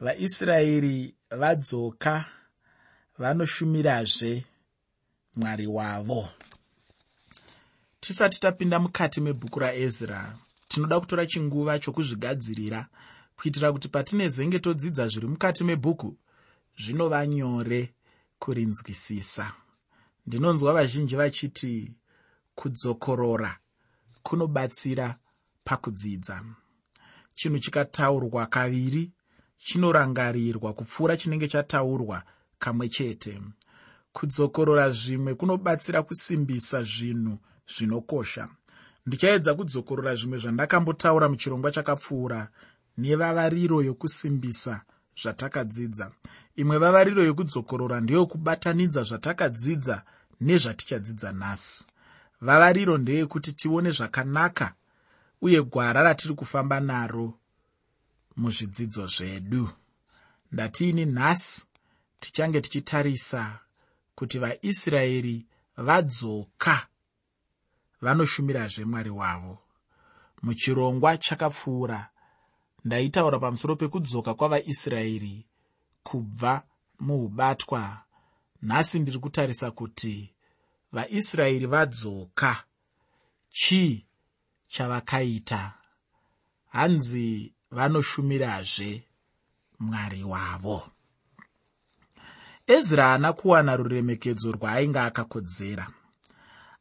vaisraeri vadzoka vanoshumirazve mwari wavo. Tisati tapinda mukati mebhuku raezra tinoda kutora chinguva chokuzvigadzirira kuitira kuti patinezenge todzidza zviri mukati mebhuku zvinova nyore kurinzwisisa. Ndinonzwa vazhinji vachiti kudzokorora kunobatsira pakudzidza. Chinhu chikataurwa kaviri chinorangarirwa kupfuura chinenge chataurwa kamwe chete. Kudzokorora zvimwe kunobatsira kusimbisa zvinhu zvinokosha. Ndichaedza kudzokorora zvimwe zvandakambotaura muchirongwa chakapfuura nevavariro yokusimbisa zvatakadzidza. Imwe vavariro yokudzokorora ndeyokubatanidza zvatakadzidza nezvatichadzidza nhasi. Vavariro ndeyekuti tione zvakanaka uye gwara ratiri kufamba naro muzvidzidzo zvedu. Ndatiini nhasi tichange tichitarisa kuti vaisraeri vadzoka vanoshumirazve mwari wavo. Muchirongwa chakapfuura ndaitaura pamusoro pekudzoka kwavaisraeri kubva muubatwa. Nhasi ndiri kutarisa kuti vaisraeri vadzoka. Chii chavakaita? Hanzi vanoshumirazve mwari wavo. Ezra haana kuwana ruremekedzo rwaainge akakodzera.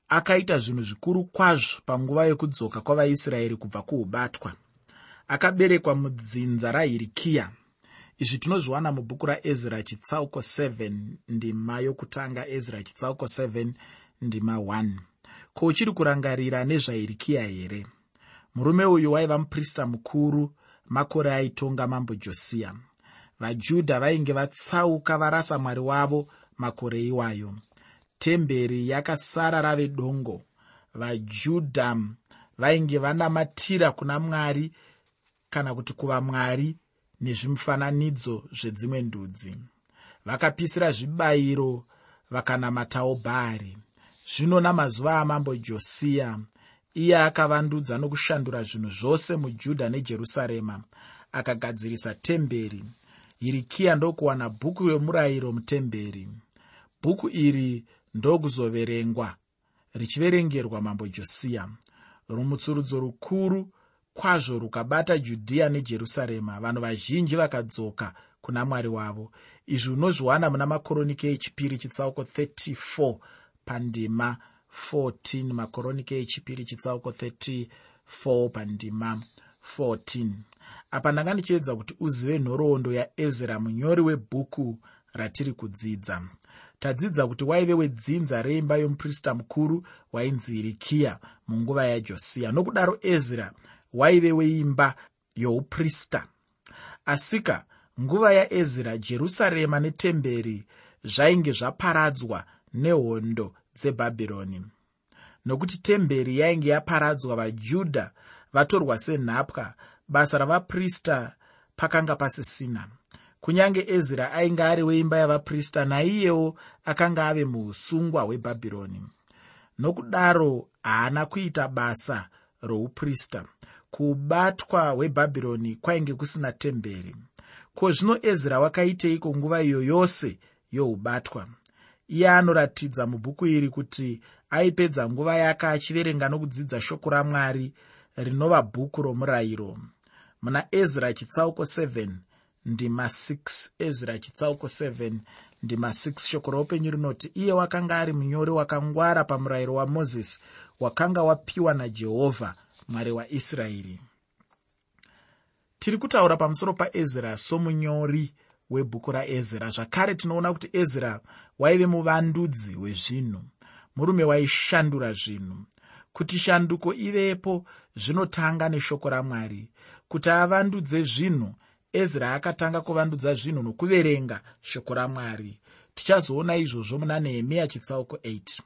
Akaita zvinhu zvikuru kwazvo panguva yekudzoka kwavaisraeri kubva kuubatwa. Akaberekwa mudzinza rahirikiya izvi tinozviwana mubhuku raezra chitsauko 7 ndima yokutanga ezra chitsauko 7 ndima 1 ko uchiri kurangarira nezvahirikiya here? Murume uyu waiva muprista mukuru makore aitonga mambo josiya vajudha vainge vatsauka varasa mwari wavo makore iwayo. Temberi yakasara rave dongo. Vajudha vainge vanamatira kuna mwari kana kuti kuva mwari nezvimufananidzo zvedzimwe ndudzi. Vakapisira zvibayiro vakanamatawo bhaari. Zvino namazuva amambo josiya iye akavandudza nokushandura zvinhu zvose mujudha nejerusarema akagadzirisa temberi. Hirikiya ndokuwana bhuku yomurayiro mutemberi. Bhuku iri ndokuzoverengwa richiverengerwa mambo josiya. Rumutsurudzo rukuru kwazvo rukabata judhiya nejerusarema. Vanhu vazhinji vakadzoka kuna mwari wavo. Izvi unozviwana muna makoronike echipiri chitsauko 34 pandima 14 makoronike echipiri chitsauko 34 pandima 14 apa ndanga ndichiedza kuti uzive nhoroondo yaezra munyori webhuku ratiri kudzidza. Tadzidza kuti waive wedzinza reimba yomuprista mukuru wainzi hirikiya munguva yajosiya nokudaro ezra waive weimba youprista asika nguva yaezra jerusarema netemberi zvainge zvaparadzwa nehondo dzebhabhironi. Nokuti temberi yainge yaparadzwa vajudha vatorwa senhapwa basa ravaprista pakanga pasisina. Kunyange ezra ainge ari weimba yavaprista naiyewo akanga ave muusungwa hwebhabhironi nokudaro haana kuita basa rouprista. Kubatwa hwebhabhironi kwainge kusina temberi. Ko zvino ezra wakaiteiko nguva iyo yose youbatwa iye anoratidza mubhuku iri kuti aipedza nguva yake achiverenga nokudzidza shoko ramwari rinova bhuku romurayiro. Muna ezra chitsauko 7 ndima 6 ezra chitsauko 7 ndima 6 shoko roupenyu rinoti iye wakanga ari munyori wakangwara pamurayiro wamozisi wakanga wapiwa najehovha mwari waisraeri tiri kutaura pamusoro paezra somunyori webhuku raezra. Zvakare tinoona kuti ezra waive muvandudzi wezvinhu. Murume waishandura zvinhu. Kuti shanduko ivepo zvinotanga neshoko ramwari. Kuti avandudze zvinhu ezra akatanga kuvandudza zvinhu nokuverenga shoko ramwari. Tichazoona izvozvo muna nehemiya chitsauko 8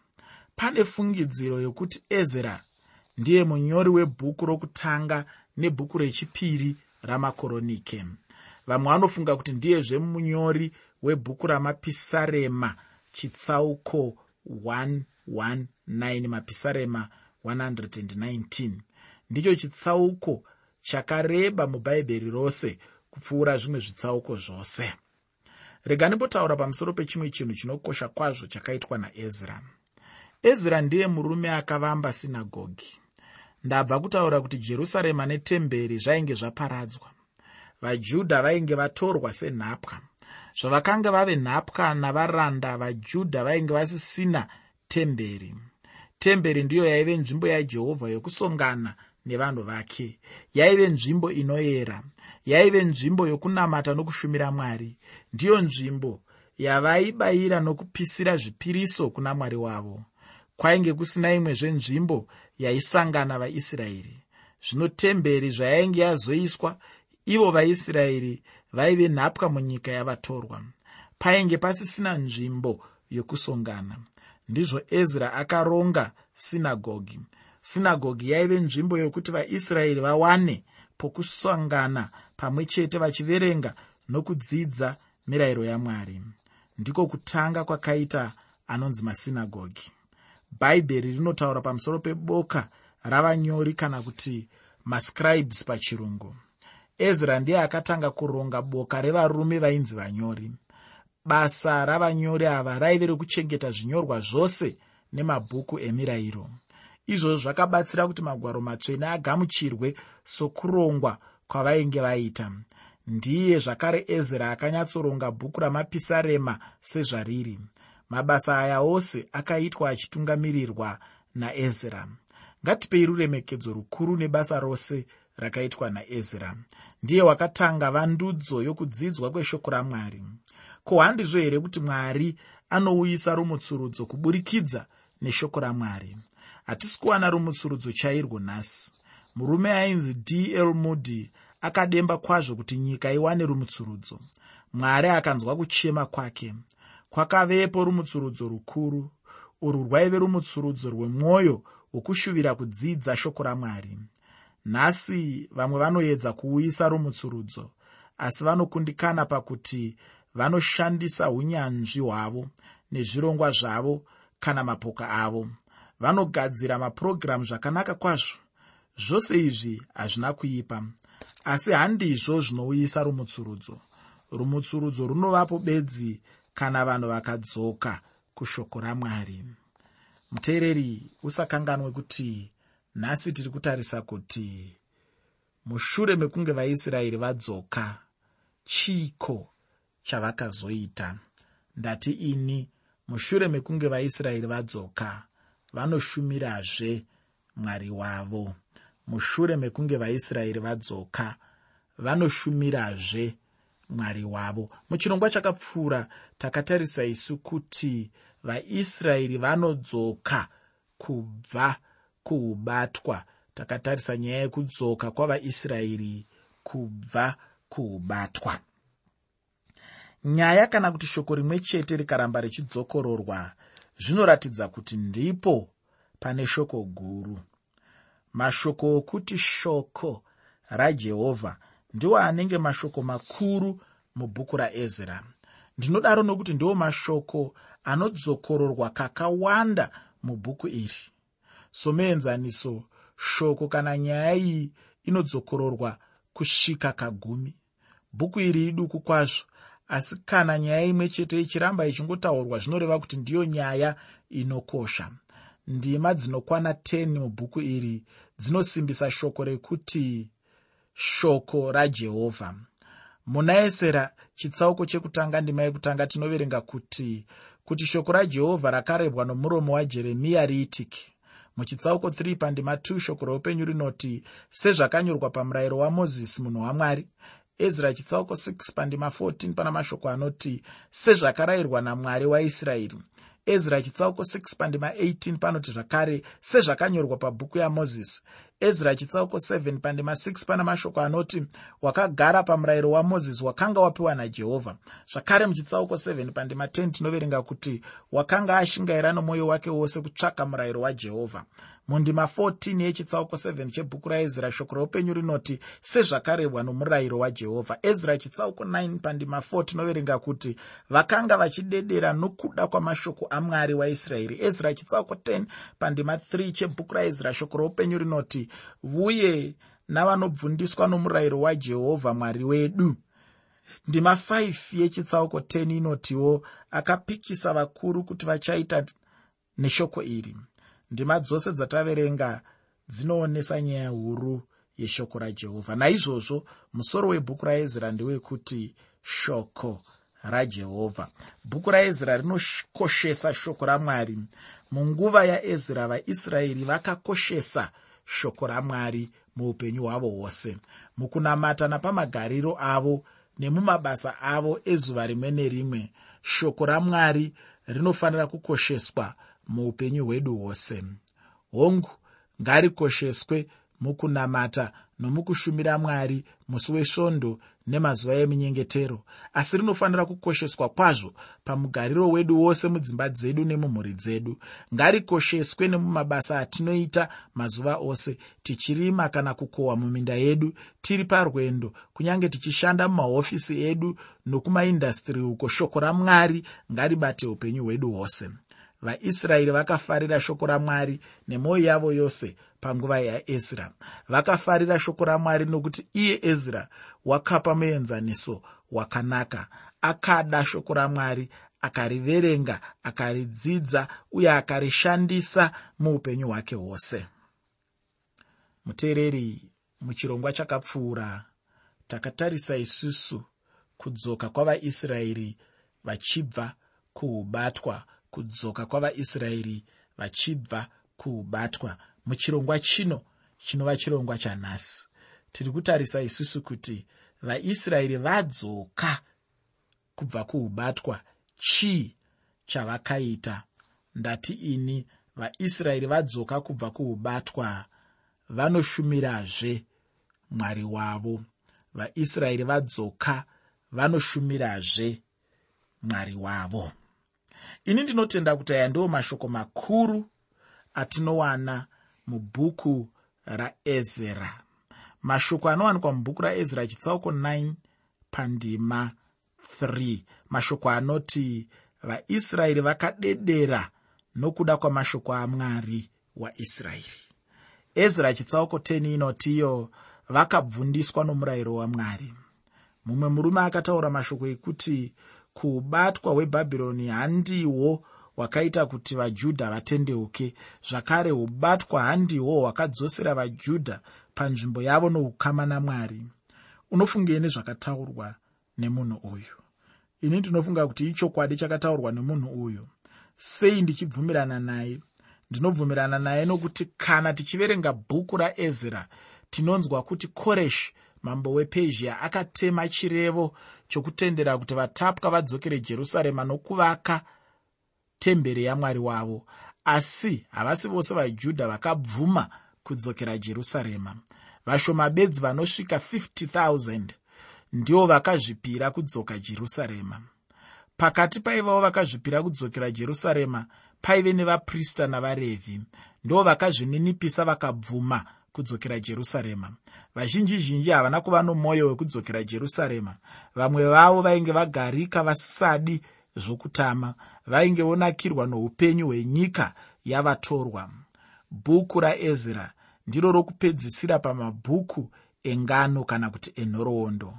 pane fungidziro yokuti ezra ndiye munyori webhuku rokutanga nebhuku rechipiri ramakoronike. Vamwe vanofunga kuti ndiyezve munyori webhuku ramapisarema chitsauko 119 mapisarema 119 ndicho chitsauko chakareba mubhaibheri rose kupfuura zvimwe zvitsauko zvose. Rega ndimbotaura pamusoro pechimwe chinhu chinokosha kwazvo chakaitwa naezra. Ezra ndiye murume akavamba sinagogi. Ndabva kutaura kuti jerusarema netemberi zvainge zvaparadzwa. Vajudha vainge vatorwa senhapwa zvavakanga vave nhapwa navaranda vajudha vainge vasisina temberi. Temberi ndiyo yaive nzvimbo yajehovha yokusongana nevanhu vake. Yaive nzvimbo inoyera. Yaive nzvimbo yokunamata nokushumira mwari. Ndiyo nzvimbo yavaibayira nokupisira zvipiriso kuna mwari wavo. Kwainge kusina imwezvenzvimbo yaisangana vaisraeri. Zvino temberi zvayainge yazoiswa ivo vaisraeri vaive nhapwa munyika yavatorwa. Painge pasisina nzvimbo yokusongana ndizvo ezra akaronga sinagogi. Sinagogi yaive nzvimbo yokuti vaisraeri vawane pokusangana pamwe chete vachiverenga nokudzidza mirayiro yamwari. Ndiko kutanga kwakaita anonzi masinagogi. Bhaibheri rinotaura pamusoro peboka ravanyori kana kuti mascribes pachirungu ezra ndiye akatanga kuronga boka revarume vainzi vanyori. Basa ravanyori ava raive rekuchengeta zvinyorwa zvose nemabhuku emirayiro. Izvozvo zvakabatsira kuti magwaro matsvene agamuchirwe sokurongwa kwavainge vaita. Ndiye zvakare ezra akanyatsoronga bhuku ramapisarema sezvariri. Mabasa aya ose akaitwa achitungamirirwa naezra. Ngatipei ruremekedzo rukuru nebasa rose rakaitwa naezra ndiye wakatanga vandudzo yokudzidzwa kweshoko ramwari ko handizvo here kuti mwari anouyisa rumutsurudzo kuburikidza neshoko ramwari hatisi kuwana rumutsurudzo chairwo nhasi. Murume ainzi d l mudi akademba kwazvo kuti nyika iwane rumutsurudzo. Mwari akanzwa kuchema kwake. Kwakavepo rumutsurudzo rukuru. Urwu rwaive rumutsurudzo rwemwoyo hwokushuvira kudzidza shoko ramwari nhasi vamwe vanoedza kuuyisa rumutsurudzo asi vanokundikana pakuti vanoshandisa unyanzvi hwavo nezvirongwa zvavo kana mapoka avo. Vanogadzira mapurogiramu zvakanaka kwazvo. Zvose izvi hazvina kuipa asi handizvo zvinouyisa rumutsurudzo. Rumutsurudzo runovapo bedzi kana vanhu vakadzoka kushoko ramwari. Muteereri usakanganwe kuti nhasi tiri kutarisa kuti mushure mekunge vaisraeri vadzoka chiiko chavakazoita? Ndati ini mushure mekunge vaisraeri vadzoka vanoshumirazve mwari wavo. Mushure mekunge vaisraeri vadzoka vanoshumirazve mwari wavo. Muchirongwa chakapfuura takatarisa isu kuti vaisraeri vanodzoka kubva kuubatwa. Takatarisa nyaya yekudzoka kwavaisraeri kubva kuubatwa. Nyaya kana kuti shoko rimwe chete rikaramba richidzokororwa zvinoratidza kuti ndipo pane shoko guru. Mashoko okuti shoko rajehovha ndiwo anenge mashoko makuru mubhuku raezra. Ndinodaro nokuti ndiwo mashoko anodzokororwa kakawanda mubhuku iri somuenzaniso shoko kana nyaya iyi inodzokororwa kusvika kagumi. Bhuku iri iduku kwazvo asi kana nyaya imwe chete ichiramba ichingotaurwa zvinoreva kuti ndiyo nyaya inokosha. Ndima dzinokwana 10 mubhuku iri dzinosimbisa shoko rekuti shoko rajehovha muna esera chitsauko chekutanga ndima yekutanga tinoverenga kuti kuti shoko rajehovha rakarebwa nomuromo wajeremiya riitike muchitsauko 3 pandima 2 shoko roupenyu rinoti sezvakanyorwa pamurayiro wamozisi munhu wamwari. Ezra chitsauko 6 pandima 14 pana mashoko anoti sezvakarayirwa namwari waisraeri ezra chitsauko 6 pandima 18 panoti zvakare sezvakanyorwa pabhuku yamozisi. Ezra chitsauko 7 pandima 6 pana mashoko anoti wakagara pamurayiro wamozisi wakanga wapiwa najehovha. Zvakare muchitsauko 7 pandima 10 tinoverenga kuti wakanga ashingaira nomwoyo wake wose kutsvaka murayiro wajehovha mundima 14 yechitsauko 7 chebhuku raezra shoko roupenyu rinoti sezvakarebwa nomurayiro wajehovha. Ezra chitsauko 9 pandima 4 tinoverenga kuti vakanga vachidedera nokuda kwamashoko amwari waisraeri. Ezra chitsauko 10 pandima 3 chebhuku raezra shoko roupenyu rinoti uye navanobvundiswa nomurayiro wajehovha mwari wedu. Ndima 5 yechitsauko 10 inotiwo akapikisa vakuru kuti vachaita neshoko iri ndima dzose dzataverenga dzinoonesa nyaya huru yeshoko rajehovha naizvozvo musoro webhuku raezra ndewekuti shoko rajehovha bhuku raezra rinokoshesa shoko ramwari. Munguva yaezra vaisraeri vakakoshesa shoko ramwari muupenyu hwavo hwose. Mukunamata napamagariro avo nemumabasa avo ezuva rimwe nerimwe shoko ramwari rinofanira kukosheswa muupenyu hwedu hwose. Hongu ngarikosheswe mukunamata nomukushumira mwari musi wesvondo nemazuva eminyengetero. Asi rinofanira kukosheswa kwazvo pamugariro wedu wose mudzimba dzedu nemumhuri dzedu. Ngarikosheswe nemumabasa atinoita mazuva ose tichirima kana kukohwa muminda yedu tiri parwendo kunyange tichishanda mumahofisi edu nokumaindastiri uko shoko ramwari ngaribate upenyu hwedu hwose vaisraeri vakafarira shoko ramwari nemwoyo yavo yose panguva yaezra. Vakafarira shoko ramwari nokuti iye ezra wakapa muenzaniso wakanaka. Akada shoko ramwari akariverenga akaridzidza uye akarishandisa muupenyu hwake hwose. Muteereri muchirongwa chakapfuura takatarisa isusu kudzoka kwavaisraeri vachibva kuubatwa kudzoka kwavaisraeri vachibva kuubatwa muchirongwa chino chinova chirongwa chanhasi. Tiri kutarisa isusu kuti vaisraeri vadzoka kubva kuubatwa chii chavakaita. Ndati ini vaisraeri vadzoka kubva kuubatwa vanoshumirazve mwari wavo. Vaisraeri vadzoka vanoshumirazve mwari wavo ini ndinotenda kuti aya ndiwo mashoko makuru atinowana mubhuku raezera mashoko anowanikwa mubhuku raezra chitsauko 9 pandima 3 mashoko anoti vaisraeri vakadedera nokuda kwamashoko amwari waisraeri. Ezra chitsauko 10 inotiyo vakabvundiswa nomurayiro wamwari. Mumwe murume akataura mashoko ekuti kuubatwa hwebhabhironi handihwo hwakaita kuti vajudha vatendeuke. Zvakare ubatwa handihwo hwakadzosera vajudha panzvimbo yavo noukama namwari. Unofungei nezvakataurwa nemunhu uyu? Ini ndinofunga kuti ichokwadi chakataurwa nemunhu uyu. Sei ndichibvumirana naye? Ndinobvumirana naye nokuti kana tichiverenga bhuku raezra tinonzwa kuti koreshi mambo wepezhia akatema chirevo chokutendera kuti vatapwa vadzokere jerusarema nokuvaka temberi yamwari wavo. Asi havasi vose vajudha vakabvuma kudzokera jerusarema. Vashoma bedzi vanosvika 50 000 ndivo vakazvipira kudzoka jerusarema. Pakati paivawo vakazvipira kudzokera jerusarema paive nevaprista navarevhi. Ndo vakazvininipisa vakabvuma kudzokera jerusarema. Vazhinji zhinji havana kuva nomwoyo wekudzokera jerusarema. Vamwe vavo vainge vagarika vasisadi zvokutama vainge vonakirwa noupenyu hwenyika yavatorwa. Bhuku raezra ndiro rokupedzisira pamabhuku engano kana kuti enhoroondo.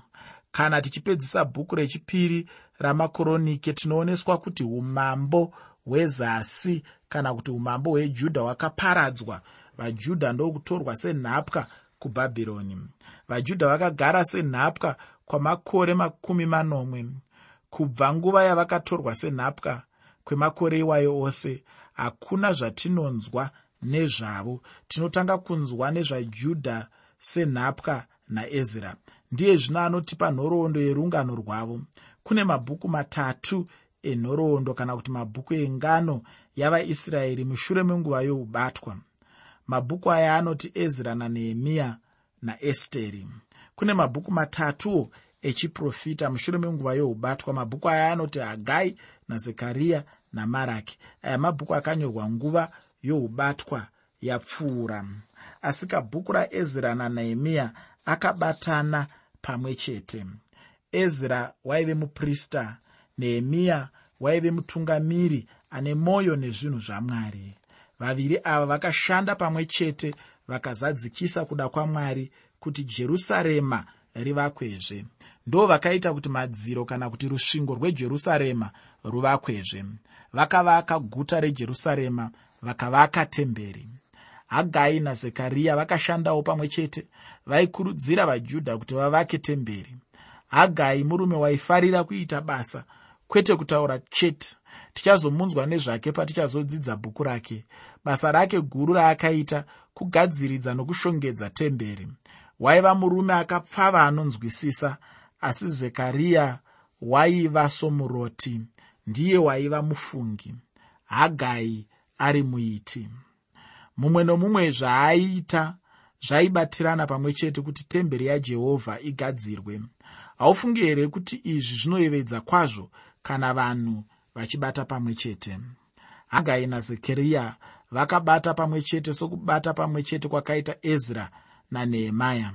Kana tichipedzisa bhuku rechipiri ramakoronike tinooneswa kuti umambo hwezasi kana kuti umambo hwejudha hwakaparadzwa vajudha ndokutorwa senhapwa kubhabhironi. Vajudha vakagara senhapwa kwamakore makumi manomwe. Kubva nguva yavakatorwa senhapwa kwemakore iwayo ose hakuna zvatinonzwa nezvavo. Tinotanga kunzwa nezvajudha senhapwa naezra. Ndiye zvino anotipa nhoroondo yerungano rwavo. Kune mabhuku matatu enhoroondo kana kuti mabhuku engano yavaisraeri mushure menguva youbatwa mabhuku aya anoti ezra nanehemiya naesteri kune mabhuku matatuwo echiprofita mushure menguva youbatwa mabhuku aya anoti hagai nazekariya namaraki aya mabhuku akanyorwa nguva youbatwa yapfuura. Asi kabhuku raezra nanehemiya akabatana pamwe chete. Ezra waive muprista nehemiya waive mutungamiri ane mwoyo nezvinhu zvamwari vaviri ava vakashanda pamwe chete vakazadzikisa kuda kwamwari kuti jerusarema rivakwezve. Ndo vakaita kuti madziro kana kuti rusvingo rwejerusarema ruvakwezve. Vakavaka guta rejerusarema vakavaka temberi. Hagai nazekariya vakashandawo pamwe chete vaikurudzira vajudha kuti vavake temberi. Hagai murume waifarira kuita basa kwete kutaura chete tichazomunzwa nezvake patichazodzidza bhuku rake basa rake guru raakaita kugadziridza nokushongedza temberi. Waiva murume akapfava anonzwisisa asi zekariya waiva somuroti ndiye waiva mufungi. Hagai ari muiti. Mumwe nomumwe zvaaiita zvaibatirana pamwe chete kuti temberi yajehovha igadzirwe. Haufungi here kuti izvi zvinoyevedza kwazvo kana vanhu vachibata pamwe chete? Hagai nazekariya vakabata pamwe chete sokubata pamwe chete kwakaita ezra nanehemaya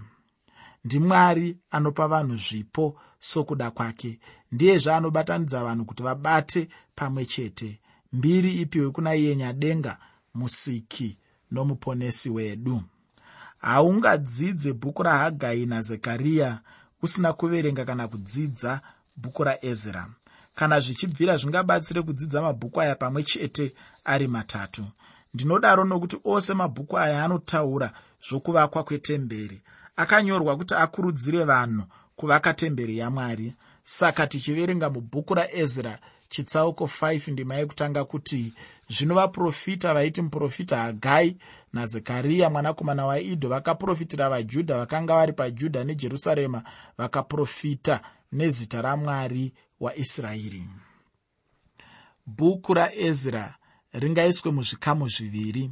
ndimwari anopa vanhu zvipo sokuda kwake. Ndiyezve anobatanidza vanhu kuti vabate pamwe chete. Mbiri ipiwe kuna iye nyadenga musiki nomuponesi wedu. Haungadzidze bhuku rahagai nazekariya usina kuverenga kana kudzidza bhuku raezra kana zvichibvira zvingabatsire kudzidza mabhuku aya pamwe chete ari matatu ndinodaro nokuti ose mabhuku aya anotaura zvokuvakwa kwetemberi. Akanyorwa kuti akurudzire vanhu kuvaka temberi yamwari. Saka tichiverenga mubhuku raezra chitsauko 5 ndima yekutanga kuti zvino vaprofita vaiti muprofita hagai nazekariya mwanakomana waidho vakaprofitira vajudha vakanga vari pajudha nejerusarema vakaprofita nezita ramwari waisraeri. Bhuku raezra ringaiswe muzvikamu zviviri.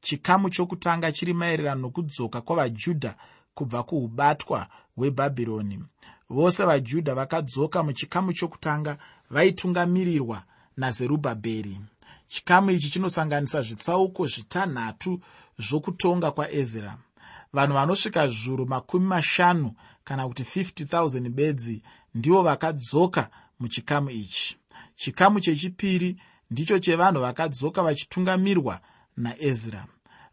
Chikamu chokutanga chiri maererano nokudzoka kwavajudha kubva kuubatwa hwebhabhironi. Vose vajudha vakadzoka muchikamu chokutanga vaitungamirirwa nazerubhabheri chikamu ichi chinosanganisa zvitsauko zvitanhatu zvokutonga kwaezra. Vanhu vanosvika zviuru makumi mashanu kana kuti 50 000 bedzi ndivo vakadzoka muchikamu ichi. Chikamu chechipiri ndicho chevanhu vakadzoka vachitungamirwa naezra.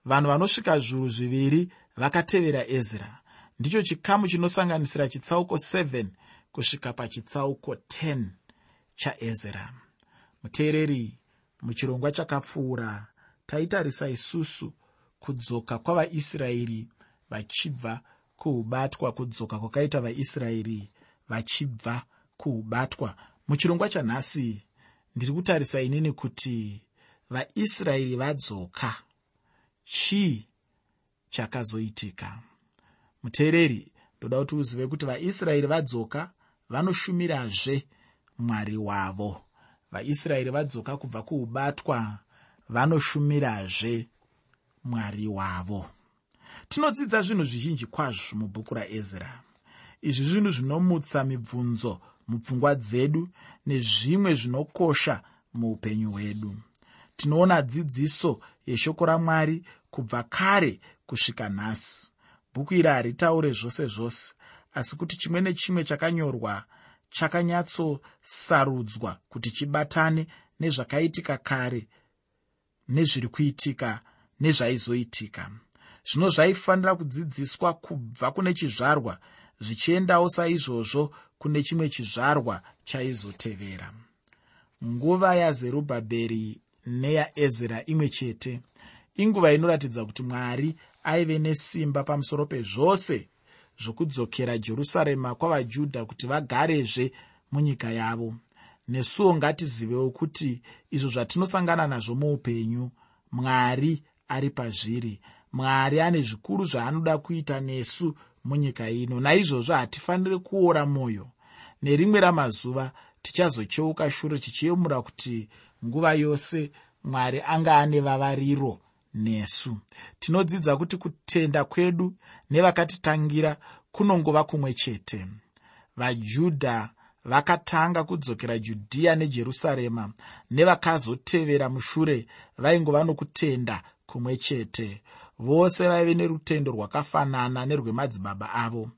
Vanhu vanosvika zviuru zviviri vakatevera ezra. Ndicho chikamu chinosanganisira chitsauko 7 kusvika pachitsauko 10 chaezra. Muteereri muchirongwa chakapfuura taitarisa isusu kudzoka kwavaisraeri vachibva kuubatwa kudzoka kwakaita vaisraeri vachibva kuubatwa. Muchirongwa chanhasi ndiri kutarisa inini kuti vaisraeri vadzoka. Chii chakazoitika? Muteereri ndoda kuti uzive kuti vaisraeri vadzoka vanoshumirazve mwari wavo. Vaisraeri vadzoka kubva kuubatwa vanoshumirazve mwari wavo. Tinodzidza zvinhu zvizhinji kwazvo mubhuku raezra. Izvi zvinhu zvinomutsa mibvunzo mupfungwa dzedu nezvimwe zvinokosha muupenyu hwedu. Tinoona dzidziso yeshoko ramwari kubva kare kusvika nhasi. Bhuku iri haritaure zvose zvose asi kuti chimwe nechimwe chakanyorwa chakanyatsosarudzwa kuti chibatane nezvakaitika kare nezviri kuitika nezvaizoitika. Zvino zvaifanira kudzidziswa kubva kune chizvarwa zvichiendawo saizvozvo kune chimwe chizvarwa chaizotevera. Nguva yazerubhabheri neyaezra imwe chete inguva inoratidza kuti mwari aive nesimba pamusoro pezvose zvokudzokera jerusarema kwavajudha kuti vagarezve munyika yavo. Nesuwo ngatizivewo kuti izvo zvatinosangana nazvo muupenyu mwari ari pazviri. Mwari ane zvikuru zvaanoda kuita nesu munyika ino. Naizvozvo hatifaniri kuora mwoyo nerimwe ramazuva tichazocheuka shure tichiyemura kuti nguva yose mwari anga ane vavariro nesu. Tinodzidza kuti kutenda kwedu nevakatitangira kunongova kumwe chete. Vajudha vakatanga kudzokera judhiya nejerusarema nevakazotevera mushure vaingova nokutenda kumwe chete vose vaive nerutendo rwakafanana nerwemadzibaba avo.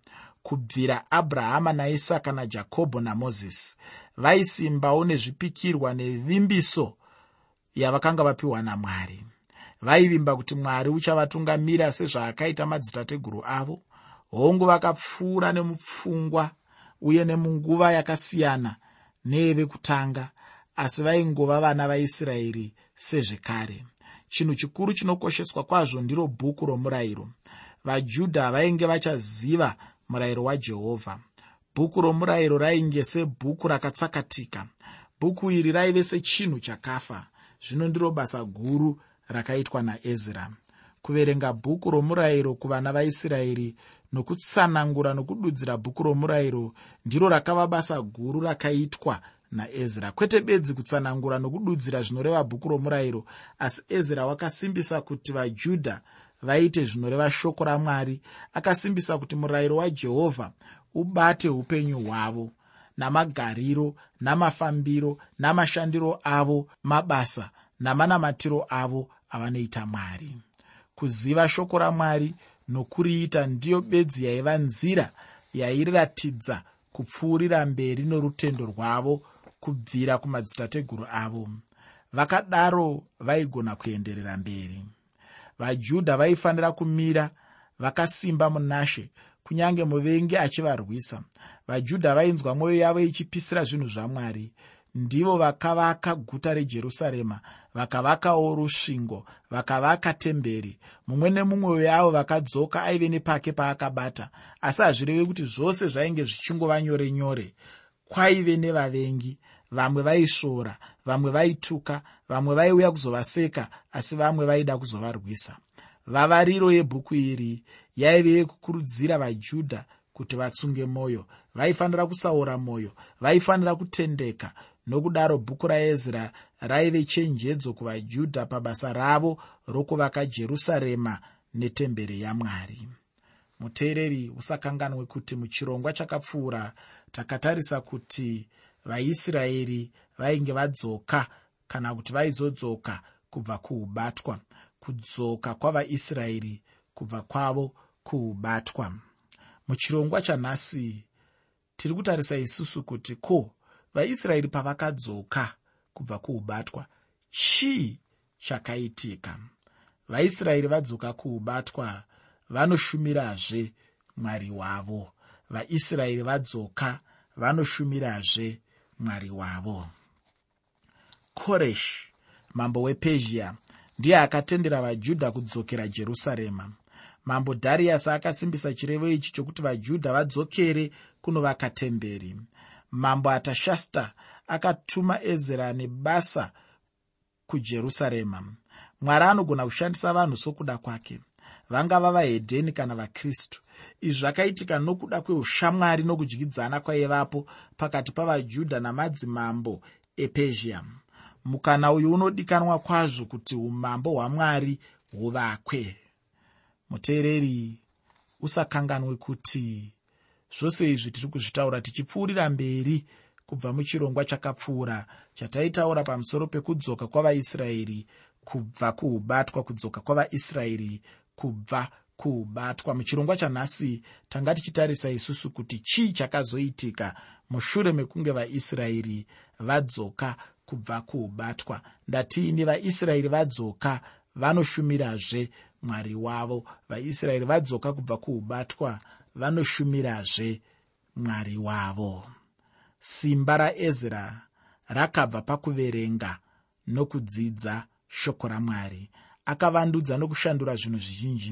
Kubvira abrahama naisaka najakobho namozisi vaisimbawo nezvipikirwa nevimbiso yavakanga vapiwa namwari. Vaivimba kuti mwari uchavatungamira sezvaakaita madzitateguru avo. Hongu vakapfuura nemupfungwa uye nemunguva yakasiyana neyevekutanga asi vaingova vana vaisraeri sezvekare chinhu chikuru chinokosheswa kwazvo ndiro bhuku romurayiro. Vajudha vainge vachaziva murayiro wajehovha. Bhuku romurayiro rainge sebhuku rakatsakatika. Bhuku iri raive sechinhu chakafa. Zvino ndiro basa guru rakaitwa naezra. Kuverenga bhuku romurayiro kuvana vaisraeri nokutsanangura nokududzira bhuku romurayiro ndiro rakava basa guru rakaitwa naezra. Kwete bedzi kutsanangura nokududzira zvinoreva bhuku romurayiro asi ezra wakasimbisa kuti vajudha vaite zvinoreva shoko ramwari. Akasimbisa kuti murayiro wajehovha ubate upenyu hwavo namagariro namafambiro namashandiro avo mabasa namanamatiro avo avanoita mwari. Kuziva shoko ramwari nokuriita ndiyo bedzi yaiva nzira yairatidza kupfuurira mberi norutendo rwavo kubvira kumadzitateguru avo vakadaro vaigona kuenderera mberi. Vajudha vaifanira kumira vakasimba munashe kunyange muvengi achivarwisa. Vajudha vainzwa mwoyo yavo ichipisira zvinhu zvamwari. Ndivo vakavaka guta rejerusarema vakavakawo rusvingo vakavaka temberi. Mumwe nemumwe weyavo vakadzoka aive nepake paakabata asi hazvirevi kuti zvose zvainge zvichingova nyore nyore kwaive nevavengi vamwe vaisvora vamwe vaituka vamwe vaiuya kuzovaseka asi vamwe vaida kuzovarwisa. Vavariro yebhuku iri yaive yekukurudzira vajudha kuti vatsunge mwoyo vaifanira kusaura mwoyo vaifanira kutendeka nokudaro bhuku raezra raive chenjedzo kuvajudha pabasa ravo rokuvaka jerusarema netemberi yamwari. Muteereri usakanganwe kuti muchirongwa chakapfuura takatarisa kuti vaisraeri vainge vadzoka kana kuti vaizodzoka kubva kuubatwa kudzoka kwavaisraeri kubva kwavo kuubatwa. Muchirongwa chanhasi tiri kutarisa isusu kuti ko vaisraeri pavakadzoka kubva kuubatwa? Chii chakaitika? Vaisraeri vadzoka kuubatwa vanoshumirazve mwari wavo. Vaisraeri vadzoka vanoshumirazve mwari wavo koreshi mambo wepezhia ndiye akatendera vajudha kudzokera jerusarema. Mambo dhariasi akasimbisa chirevo ichi chokuti vajudha vadzokere kunovaka temberi. Mambo atashasta akatuma ezra nebasa kujerusarema. Mwari anogona kushandisa vanhu sokuda kwake. Vangava vahedheni kana vakristu izvi zvakaitika nokuda kweushamwari nokudyidzana kwaivapo pakati pavajudha namadzimambo epezhia. Mukana uyu unodikanwa kwazvo kuti umambo hwamwari huvakwe. Muteereri usakanganwe kuti zvose izvi tiri kuzvitaura tichipfuurira mberi kubva muchirongwa chakapfuura chataitaura pamusoro pekudzoka kwavaisraeri kubva kuubatwa kudzoka kwavaisraeri kubva kuubatwa muchirongwa chanhasi tanga tichitarisa isusu kuti chii chakazoitika mushure mekunge vaisraeri vadzoka kubva kuubatwa ndatiini vaisraeri vadzoka vanoshumirazve mwari wavo. Vaisraeri vadzoka kubva kuubatwa vanoshumirazve mwari wavo. Simba raezra rakabva pakuverenga nokudzidza shoko ramwari. Akavandudza nokushandura zvinhu zvizhinji